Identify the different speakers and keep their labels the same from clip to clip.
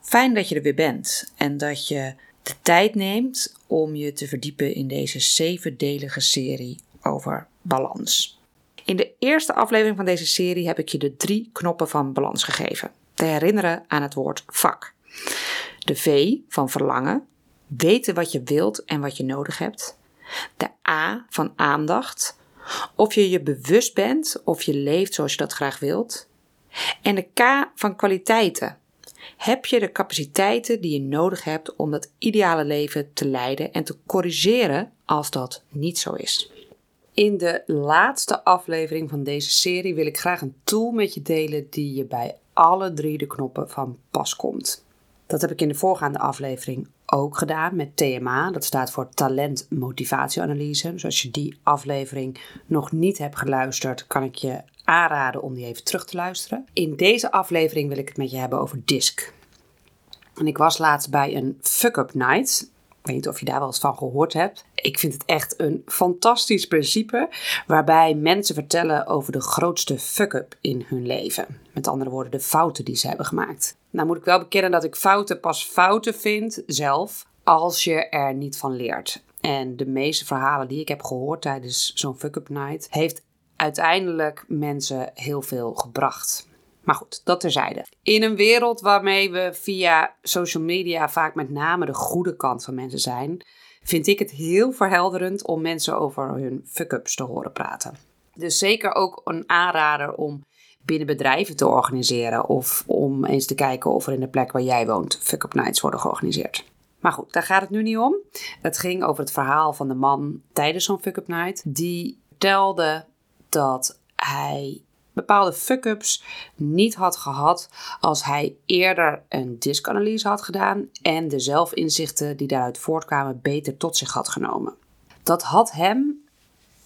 Speaker 1: Fijn dat je er weer bent en dat je de tijd neemt om je te verdiepen in deze zevendelige serie over balans. In de eerste aflevering van deze serie heb ik je de drie knoppen van balans gegeven. Te herinneren aan het woord vak. De V van verlangen, weten wat je wilt en wat je nodig hebt. De A van aandacht, of je je bewust bent of je leeft zoals je dat graag wilt. En de K van kwaliteiten. Heb je de capaciteiten die je nodig hebt om dat ideale leven te leiden en te corrigeren als dat niet zo is? In de laatste aflevering van deze serie wil ik graag een tool met je delen die je bij alle drie de knoppen van pas komt. Dat heb ik in de voorgaande aflevering ook gedaan met TMA. Dat staat voor Talent Motivatieanalyse. Dus als je die aflevering nog niet hebt geluisterd, kan ik je aanraden om die even terug te luisteren. In deze aflevering wil ik het met je hebben over DISC. En ik was laatst bij een fuck-up night. Ik weet niet of je daar wel eens van gehoord hebt. Ik vind het echt een fantastisch principe waarbij mensen vertellen over de grootste fuck-up in hun leven. Met andere woorden, de fouten die ze hebben gemaakt. Nou moet ik wel bekennen dat ik fouten pas fouten vind zelf als je er niet van leert. En de meeste verhalen die ik heb gehoord tijdens zo'n fuck-up night heeft uiteindelijk mensen heel veel gebracht. Maar goed, dat terzijde. In een wereld waarmee we via social media vaak met name de goede kant van mensen zijn, vind ik het heel verhelderend om mensen over hun fuck-ups te horen praten. Dus zeker ook een aanrader om binnen bedrijven te organiseren of om eens te kijken of er in de plek waar jij woont fuck-up nights worden georganiseerd. Maar goed, daar gaat het nu niet om. Het ging over het verhaal van de man tijdens zo'n fuck-up night. Die vertelde dat hij bepaalde fuck-ups niet had gehad als hij eerder een diskanalyse had gedaan en de zelfinzichten die daaruit voortkwamen beter tot zich had genomen. Dat had hem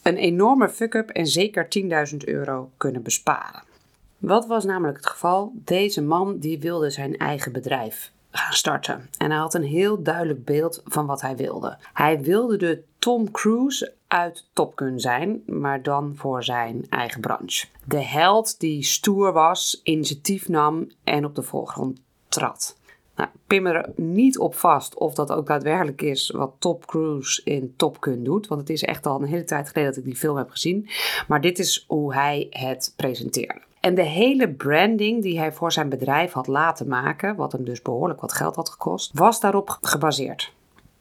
Speaker 1: een enorme fuck-up en zeker 10.000 euro kunnen besparen. Wat was namelijk het geval? Deze man die wilde zijn eigen bedrijf gaan starten. En hij had een heel duidelijk beeld van wat hij wilde. Hij wilde de Tom Cruise uit Top Gun zijn, maar dan voor zijn eigen branche. De held die stoer was, initiatief nam en op de voorgrond trad. Nou, pin er niet op vast of dat ook daadwerkelijk is wat Top Cruise in Top Gun doet. Want het is echt al een hele tijd geleden dat ik die film heb gezien. Maar dit is hoe hij het presenteerde. En de hele branding die hij voor zijn bedrijf had laten maken, wat hem dus behoorlijk wat geld had gekost, was daarop gebaseerd.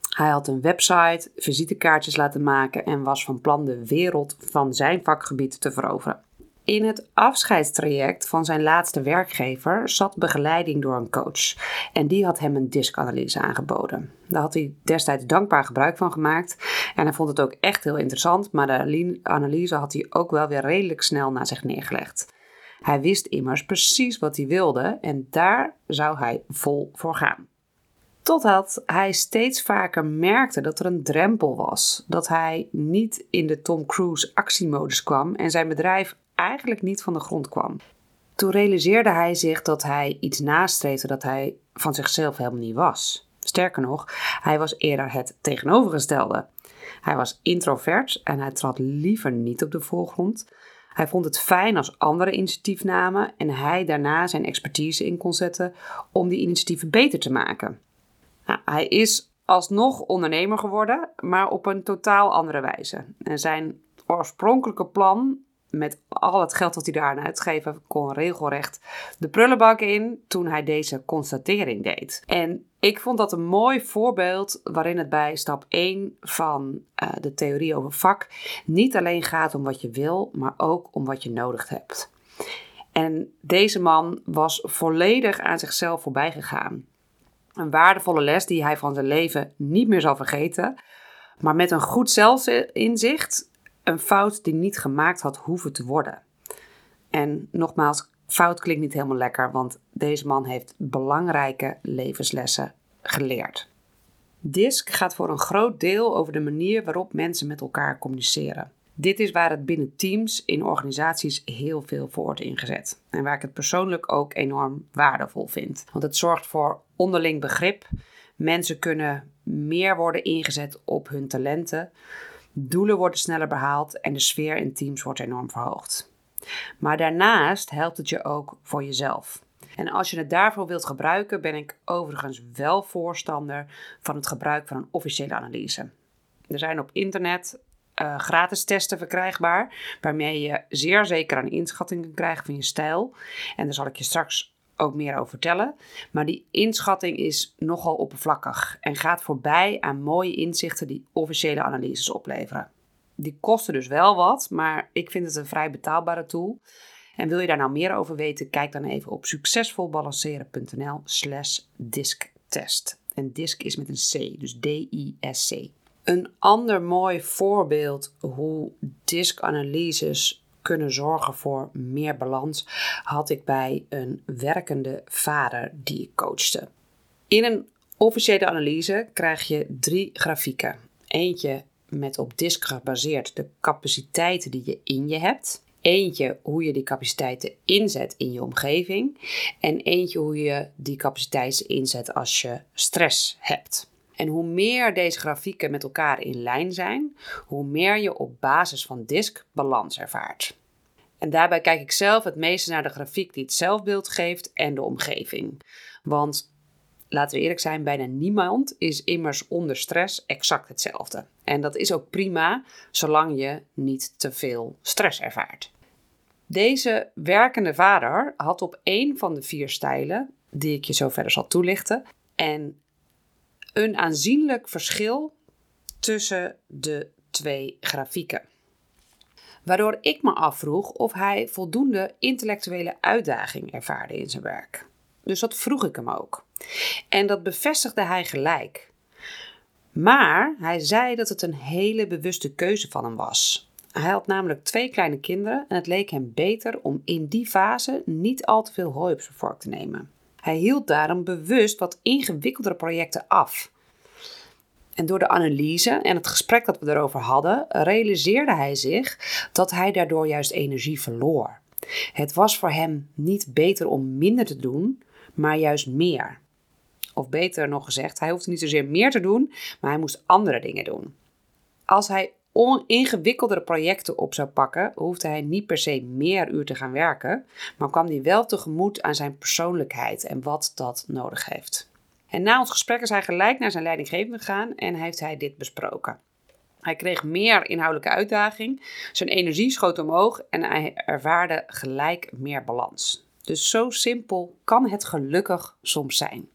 Speaker 1: Hij had een website, visitekaartjes laten maken en was van plan de wereld van zijn vakgebied te veroveren. In het afscheidstraject van zijn laatste werkgever zat begeleiding door een coach. En die had hem een diskanalyse aangeboden. Daar had hij destijds dankbaar gebruik van gemaakt. En hij vond het ook echt heel interessant, maar de analyse had hij ook wel weer redelijk snel naar zich neergelegd. Hij wist immers precies wat hij wilde en daar zou hij vol voor gaan. Totdat hij steeds vaker merkte dat er een drempel was. Dat hij niet in de Tom Cruise actiemodus kwam en zijn bedrijf eigenlijk niet van de grond kwam. Toen realiseerde hij zich dat hij iets nastreefde dat hij van zichzelf helemaal niet was. Sterker nog, hij was eerder het tegenovergestelde. Hij was introvert en hij trad liever niet op de voorgrond. Hij vond het fijn als anderen initiatief namen en hij daarna zijn expertise in kon zetten om die initiatieven beter te maken. Nou, hij is alsnog ondernemer geworden, maar op een totaal andere wijze. En zijn oorspronkelijke plan met al het geld dat hij daar aan uitgeven, kon regelrecht de prullenbak in toen hij deze constatering deed. En ik vond dat een mooi voorbeeld waarin het bij stap 1 van uh, de theorie over vak niet alleen gaat om wat je wil, maar ook om wat je nodig hebt. En deze man was volledig aan zichzelf voorbij gegaan. Een waardevolle les die hij van zijn leven niet meer zal vergeten. Maar met een goed zelfinzicht een fout die niet gemaakt had hoeven te worden. En nogmaals, fout klinkt niet helemaal lekker, want deze man heeft belangrijke levenslessen geleerd. DISC gaat voor een groot deel over de manier waarop mensen met elkaar communiceren. Dit is waar het binnen teams in organisaties heel veel voor wordt ingezet. En waar ik het persoonlijk ook enorm waardevol vind. Want het zorgt voor onderling begrip. Mensen kunnen meer worden ingezet op hun talenten. Doelen worden sneller behaald en de sfeer in teams wordt enorm verhoogd. Maar daarnaast helpt het je ook voor jezelf. En als je het daarvoor wilt gebruiken, ben ik overigens wel voorstander van het gebruik van een officiële analyse. Er zijn op internet uh, gratis testen verkrijgbaar, waarmee je zeer zeker een inschatting kan krijgen van je stijl. En daar zal ik je straks ook meer over vertellen. Maar die inschatting is nogal oppervlakkig en gaat voorbij aan mooie inzichten die officiële analyses opleveren. Die kosten dus wel wat, maar ik vind het een vrij betaalbare tool. En wil je daar nou meer over weten, kijk dan even op succesvolbalanceren.nl slash disktest. En disk is met een C, dus D-I-S-C. Een ander mooi voorbeeld hoe diskanalyses kunnen zorgen voor meer balans had ik bij een werkende vader die ik coachte. In een officiële analyse krijg je drie grafieken. Eentje met op disk gebaseerd de capaciteiten die je in je hebt. Eentje hoe je die capaciteiten inzet in je omgeving. En eentje hoe je die capaciteiten inzet als je stress hebt. En hoe meer deze grafieken met elkaar in lijn zijn, hoe meer je op basis van disk balans ervaart. En daarbij kijk ik zelf het meeste naar de grafiek die het zelfbeeld geeft en de omgeving. Want laten we eerlijk zijn, bijna niemand is immers onder stress exact hetzelfde. En dat is ook prima, zolang je niet te veel stress ervaart. Deze werkende vader had op één van de vier stijlen, die ik je zo verder zal toelichten, en een aanzienlijk verschil tussen de twee grafieken. Waardoor ik me afvroeg of hij voldoende intellectuele uitdaging ervaarde in zijn werk. Dus dat vroeg ik hem ook. En dat bevestigde hij gelijk. Maar hij zei dat het een hele bewuste keuze van hem was. Hij had namelijk twee kleine kinderen en het leek hem beter om in die fase niet al te veel hooi op zijn vork te nemen. Hij hield daarom bewust wat ingewikkeldere projecten af. En door de analyse en het gesprek dat we erover hadden, realiseerde hij zich dat hij daardoor juist energie verloor. Het was voor hem niet beter om minder te doen, maar juist meer. Of beter nog gezegd, hij hoefde niet zozeer meer te doen, maar hij moest andere dingen doen. Als hij ingewikkeldere projecten op zou pakken, hoefde hij niet per se meer uur te gaan werken, maar kwam hij wel tegemoet aan zijn persoonlijkheid en wat dat nodig heeft. En na ons gesprek is hij gelijk naar zijn leidinggevende gegaan en heeft hij dit besproken. Hij kreeg meer inhoudelijke uitdaging, zijn energie schoot omhoog en hij ervaarde gelijk meer balans. Dus zo simpel kan het gelukkig soms zijn.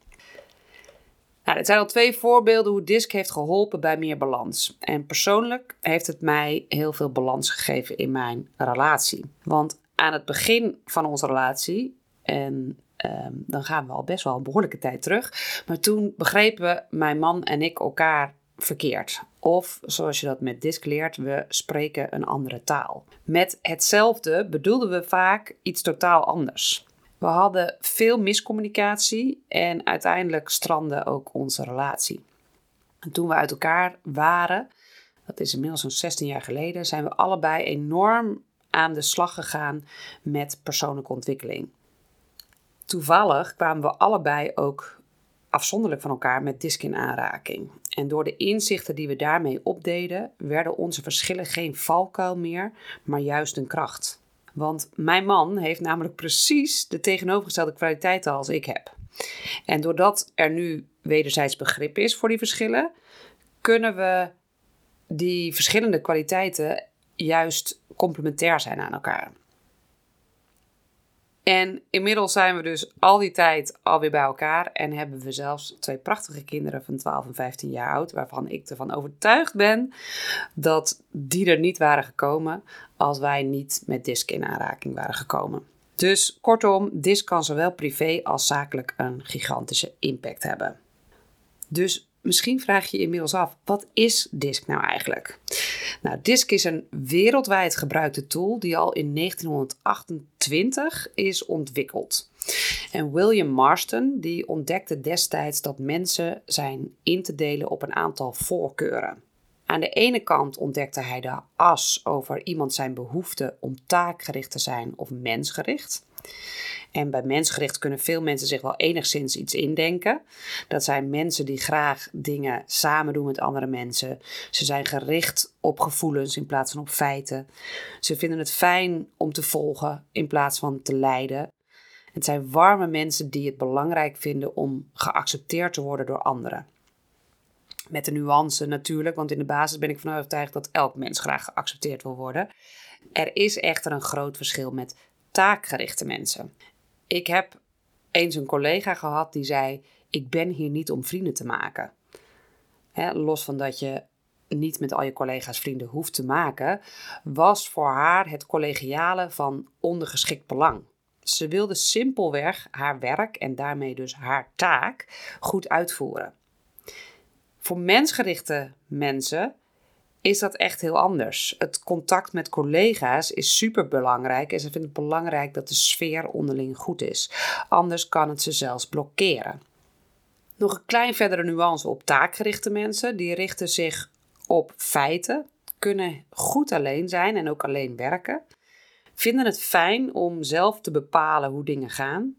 Speaker 1: Nou, dit zijn al twee voorbeelden hoe DISC heeft geholpen bij meer balans. En persoonlijk heeft het mij heel veel balans gegeven in mijn relatie. Want aan het begin van onze relatie, en ehm, dan gaan we al best wel een behoorlijke tijd terug, maar toen begrepen mijn man en ik elkaar verkeerd. Of zoals je dat met DISC leert, we spreken een andere taal. Met hetzelfde bedoelden we vaak iets totaal anders. We hadden veel miscommunicatie en uiteindelijk strandde ook onze relatie. En toen we uit elkaar waren, dat is inmiddels zo'n 16 jaar geleden, zijn we allebei enorm aan de slag gegaan met persoonlijke ontwikkeling. Toevallig kwamen we allebei ook afzonderlijk van elkaar met disc in aanraking. En door de inzichten die we daarmee opdeden, werden onze verschillen geen valkuil meer, maar juist een kracht. Want mijn man heeft namelijk precies de tegenovergestelde kwaliteiten als ik heb. En doordat er nu wederzijds begrip is voor die verschillen, kunnen we die verschillende kwaliteiten juist complementair zijn aan elkaar. En inmiddels zijn we dus al die tijd alweer bij elkaar en hebben we zelfs twee prachtige kinderen van 12 en 15 jaar oud, waarvan ik ervan overtuigd ben dat die er niet waren gekomen als wij niet met DISC in aanraking waren gekomen. Dus kortom, DISC kan zowel privé als zakelijk een gigantische impact hebben. Dus Misschien vraag je je inmiddels af, wat is DISC nou eigenlijk? Nou, DISC is een wereldwijd gebruikte tool die al in 1928 is ontwikkeld. En William Marston die ontdekte destijds dat mensen zijn in te delen op een aantal voorkeuren. Aan de ene kant ontdekte hij de as over iemand zijn behoefte om taakgericht te zijn of mensgericht. En bij mensgericht kunnen veel mensen zich wel enigszins iets indenken. Dat zijn mensen die graag dingen samen doen met andere mensen. Ze zijn gericht op gevoelens in plaats van op feiten. Ze vinden het fijn om te volgen in plaats van te leiden. Het zijn warme mensen die het belangrijk vinden om geaccepteerd te worden door anderen. Met de nuance natuurlijk, want in de basis ben ik van overtuigd dat elk mens graag geaccepteerd wil worden. Er is echter een groot verschil met taakgerichte mensen. Ik heb eens een collega gehad die zei: Ik ben hier niet om vrienden te maken. los van dat je niet met al je collega's vrienden hoeft te maken, was voor haar het collegiale van ondergeschikt belang. Ze wilde simpelweg haar werk en daarmee dus haar taak goed uitvoeren. Voor mensgerichte mensen is dat echt heel anders. Het contact met collega's is super belangrijk en ze vinden het belangrijk dat de sfeer onderling goed is. Anders kan het ze zelfs blokkeren. Nog een klein verdere nuance op taakgerichte mensen. Die richten zich op feiten, kunnen goed alleen zijn en ook alleen werken, vinden het fijn om zelf te bepalen hoe dingen gaan,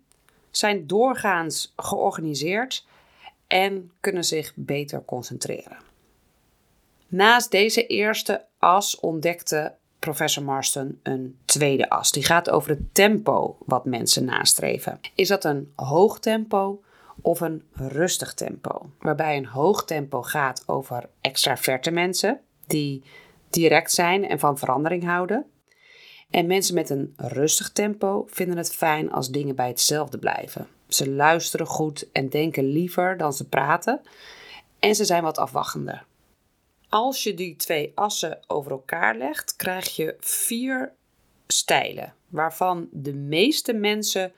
Speaker 1: zijn doorgaans georganiseerd en kunnen zich beter concentreren. Naast deze eerste as ontdekte professor Marston een tweede as. Die gaat over het tempo wat mensen nastreven. Is dat een hoog tempo of een rustig tempo? Waarbij een hoog tempo gaat over extraverte mensen die direct zijn en van verandering houden. En mensen met een rustig tempo vinden het fijn als dingen bij hetzelfde blijven. Ze luisteren goed en denken liever dan ze praten. En ze zijn wat afwachtender. Als je die twee assen over elkaar legt, krijg je vier stijlen, waarvan de meeste mensen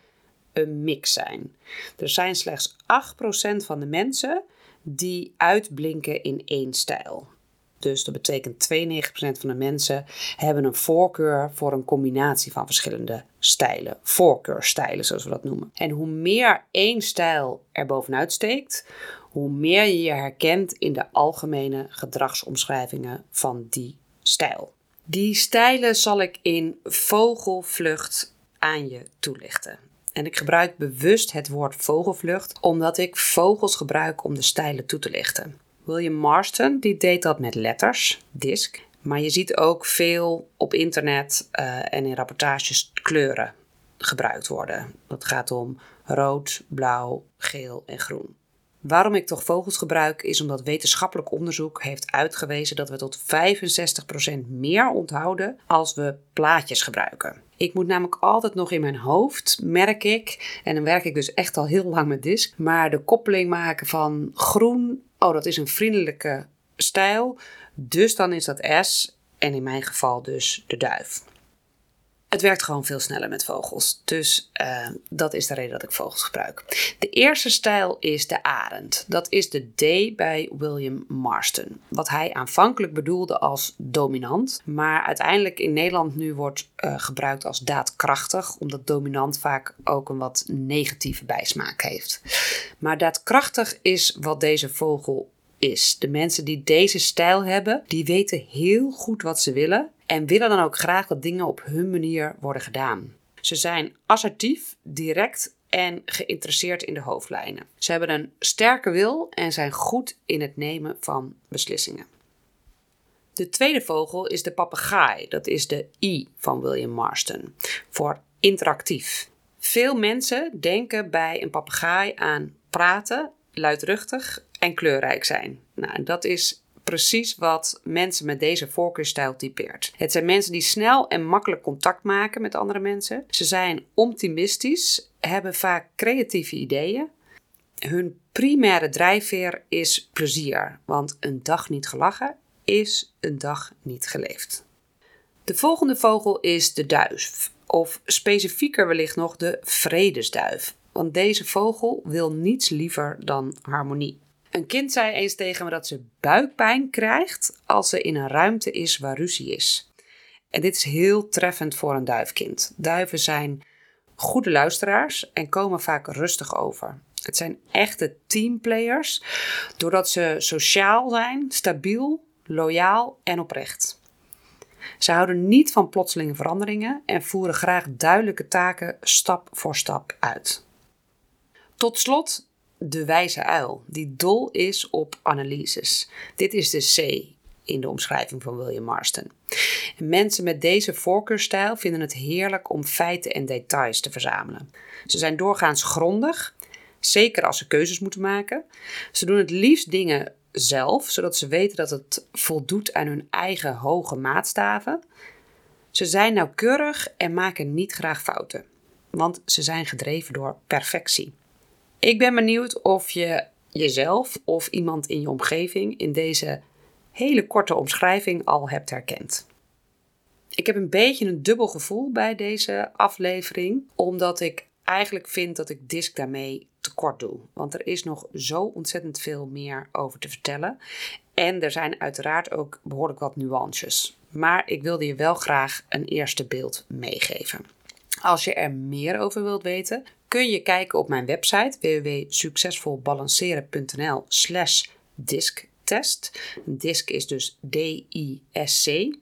Speaker 1: een mix zijn. Er zijn slechts 8% van de mensen die uitblinken in één stijl. Dus dat betekent 92% van de mensen hebben een voorkeur voor een combinatie van verschillende stijlen. Voorkeurstijlen, zoals we dat noemen. En hoe meer één stijl er bovenuit steekt, hoe meer je je herkent in de algemene gedragsomschrijvingen van die stijl. Die stijlen zal ik in vogelvlucht aan je toelichten. En ik gebruik bewust het woord vogelvlucht omdat ik vogels gebruik om de stijlen toe te lichten. William Marston die deed dat met letters, disc. Maar je ziet ook veel op internet uh, en in rapportages kleuren gebruikt worden. Dat gaat om rood, blauw, geel en groen. Waarom ik toch vogels gebruik is omdat wetenschappelijk onderzoek heeft uitgewezen dat we tot 65% meer onthouden als we plaatjes gebruiken. Ik moet namelijk altijd nog in mijn hoofd, merk ik, en dan werk ik dus echt al heel lang met disc, maar de koppeling maken van groen, oh dat is een vriendelijke stijl, dus dan is dat S en in mijn geval dus de duif. Het werkt gewoon veel sneller met vogels. Dus uh, dat is de reden dat ik vogels gebruik. De eerste stijl is de arend. Dat is de D bij William Marston. Wat hij aanvankelijk bedoelde als dominant, maar uiteindelijk in Nederland nu wordt uh, gebruikt als daadkrachtig, omdat dominant vaak ook een wat negatieve bijsmaak heeft. Maar daadkrachtig is wat deze vogel is. De mensen die deze stijl hebben, die weten heel goed wat ze willen en willen dan ook graag dat dingen op hun manier worden gedaan. Ze zijn assertief, direct en geïnteresseerd in de hoofdlijnen. Ze hebben een sterke wil en zijn goed in het nemen van beslissingen. De tweede vogel is de papegaai. Dat is de I van William Marston. Voor interactief. Veel mensen denken bij een papegaai aan praten, luidruchtig en kleurrijk zijn. Nou, dat is precies wat mensen met deze voorkeurstijl typeert. Het zijn mensen die snel en makkelijk contact maken met andere mensen. Ze zijn optimistisch, hebben vaak creatieve ideeën. Hun primaire drijfveer is plezier, want een dag niet gelachen is een dag niet geleefd. De volgende vogel is de duif, of specifieker wellicht nog de vredesduif. Want deze vogel wil niets liever dan harmonie. Een kind zei eens tegen me dat ze buikpijn krijgt als ze in een ruimte is waar ruzie is. En dit is heel treffend voor een duifkind. Duiven zijn goede luisteraars en komen vaak rustig over. Het zijn echte teamplayers doordat ze sociaal zijn, stabiel, loyaal en oprecht. Ze houden niet van plotselinge veranderingen en voeren graag duidelijke taken stap voor stap uit. Tot slot de wijze uil, die dol is op analyses. Dit is de C in de omschrijving van William Marston. mensen met deze voorkeurstijl vinden het heerlijk om feiten en details te verzamelen. Ze zijn doorgaans grondig, zeker als ze keuzes moeten maken. Ze doen het liefst dingen zelf, zodat ze weten dat het voldoet aan hun eigen hoge maatstaven. Ze zijn nauwkeurig en maken niet graag fouten, want ze zijn gedreven door perfectie. Ik ben benieuwd of je jezelf of iemand in je omgeving in deze hele korte omschrijving al hebt herkend. Ik heb een beetje een dubbel gevoel bij deze aflevering, omdat ik eigenlijk vind dat ik DISC daarmee tekort doe. Want er is nog zo ontzettend veel meer over te vertellen. En er zijn uiteraard ook behoorlijk wat nuances. Maar ik wilde je wel graag een eerste beeld meegeven. Als je er meer over wilt weten, kun je kijken op mijn website www.succesvolbalanceren.nl slash disktest. Disk is dus D-I-S-C.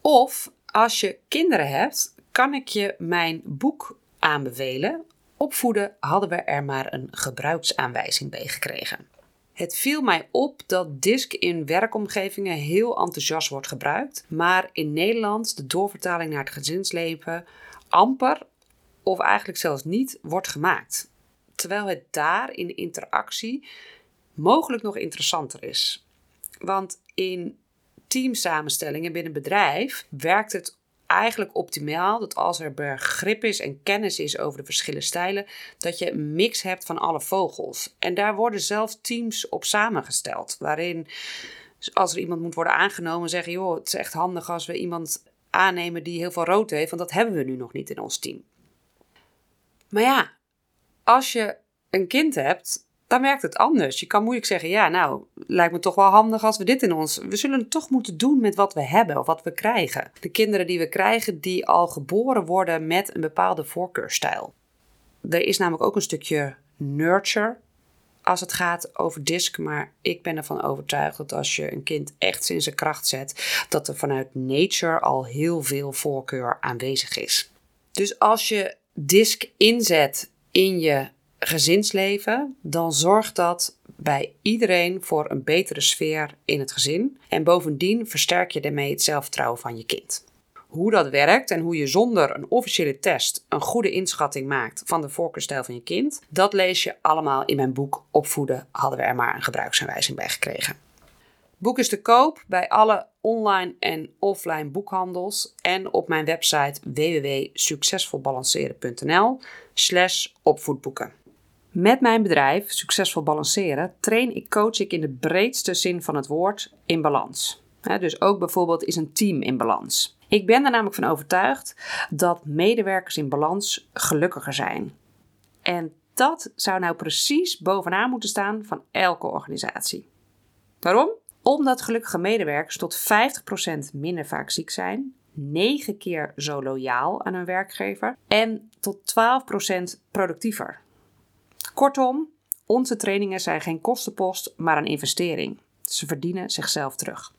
Speaker 1: Of als je kinderen hebt, kan ik je mijn boek aanbevelen. Opvoeden hadden we er maar een gebruiksaanwijzing bij gekregen. Het viel mij op dat DISC in werkomgevingen heel enthousiast wordt gebruikt, maar in Nederland de doorvertaling naar het gezinsleven amper of eigenlijk zelfs niet wordt gemaakt. Terwijl het daar in de interactie mogelijk nog interessanter is. Want in teamsamenstellingen binnen bedrijf werkt het eigenlijk optimaal dat als er begrip is en kennis is over de verschillende stijlen, dat je een mix hebt van alle vogels. En daar worden zelfs teams op samengesteld, waarin als er iemand moet worden aangenomen, zeggen: joh, het is echt handig als we iemand aannemen die heel veel rood heeft, want dat hebben we nu nog niet in ons team. Maar ja, als je een kind hebt, dan werkt het anders. Je kan moeilijk zeggen, ja, nou, lijkt me toch wel handig als we dit in ons... We zullen het toch moeten doen met wat we hebben of wat we krijgen. De kinderen die we krijgen, die al geboren worden met een bepaalde voorkeurstijl. Er is namelijk ook een stukje nurture als het gaat over disc, maar ik ben ervan overtuigd dat als je een kind echt in zijn kracht zet, dat er vanuit nature al heel veel voorkeur aanwezig is. Dus als je disc inzet in je gezinsleven, dan zorgt dat bij iedereen voor een betere sfeer in het gezin. En bovendien versterk je daarmee het zelfvertrouwen van je kind. Hoe dat werkt en hoe je zonder een officiële test een goede inschatting maakt van de voorkeurstijl van je kind, dat lees je allemaal in mijn boek Opvoeden hadden we er maar een gebruiksaanwijzing bij gekregen. Boek is te koop bij alle online en offline boekhandels en op mijn website www.succesvolbalanceren.nl slash opvoedboeken. Met mijn bedrijf Succesvol Balanceren train ik coach ik in de breedste zin van het woord in balans. dus ook bijvoorbeeld is een team in balans. Ik ben er namelijk van overtuigd dat medewerkers in balans gelukkiger zijn. En dat zou nou precies bovenaan moeten staan van elke organisatie. Waarom? Omdat gelukkige medewerkers tot 50% minder vaak ziek zijn, 9 keer zo loyaal aan hun werkgever en tot 12% productiever. Kortom, onze trainingen zijn geen kostenpost, maar een investering. Ze verdienen zichzelf terug.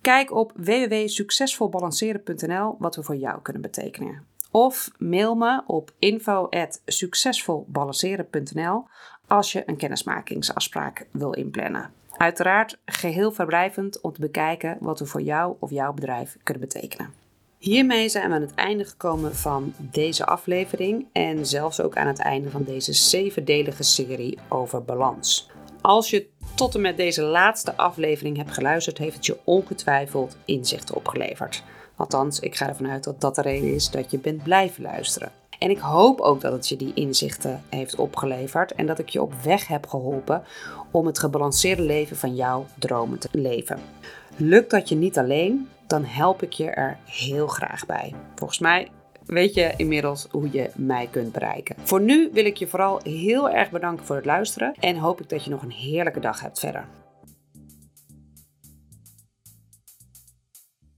Speaker 1: Kijk op www.succesvolbalanceren.nl wat we voor jou kunnen betekenen. Of mail me op info.succesvolbalanceren.nl als je een kennismakingsafspraak wil inplannen. Uiteraard geheel verblijvend om te bekijken wat we voor jou of jouw bedrijf kunnen betekenen. Hiermee zijn we aan het einde gekomen van deze aflevering en zelfs ook aan het einde van deze zevendelige serie over balans. Als je tot en met deze laatste aflevering hebt geluisterd, heeft het je ongetwijfeld inzichten opgeleverd. Althans, ik ga ervan uit dat dat de reden is dat je bent blijven luisteren. En ik hoop ook dat het je die inzichten heeft opgeleverd en dat ik je op weg heb geholpen om het gebalanceerde leven van jouw dromen te leven. Lukt dat je niet alleen, dan help ik je er heel graag bij. Volgens mij weet je inmiddels hoe je mij kunt bereiken. Voor nu wil ik je vooral heel erg bedanken voor het luisteren en hoop ik dat je nog een heerlijke dag hebt verder.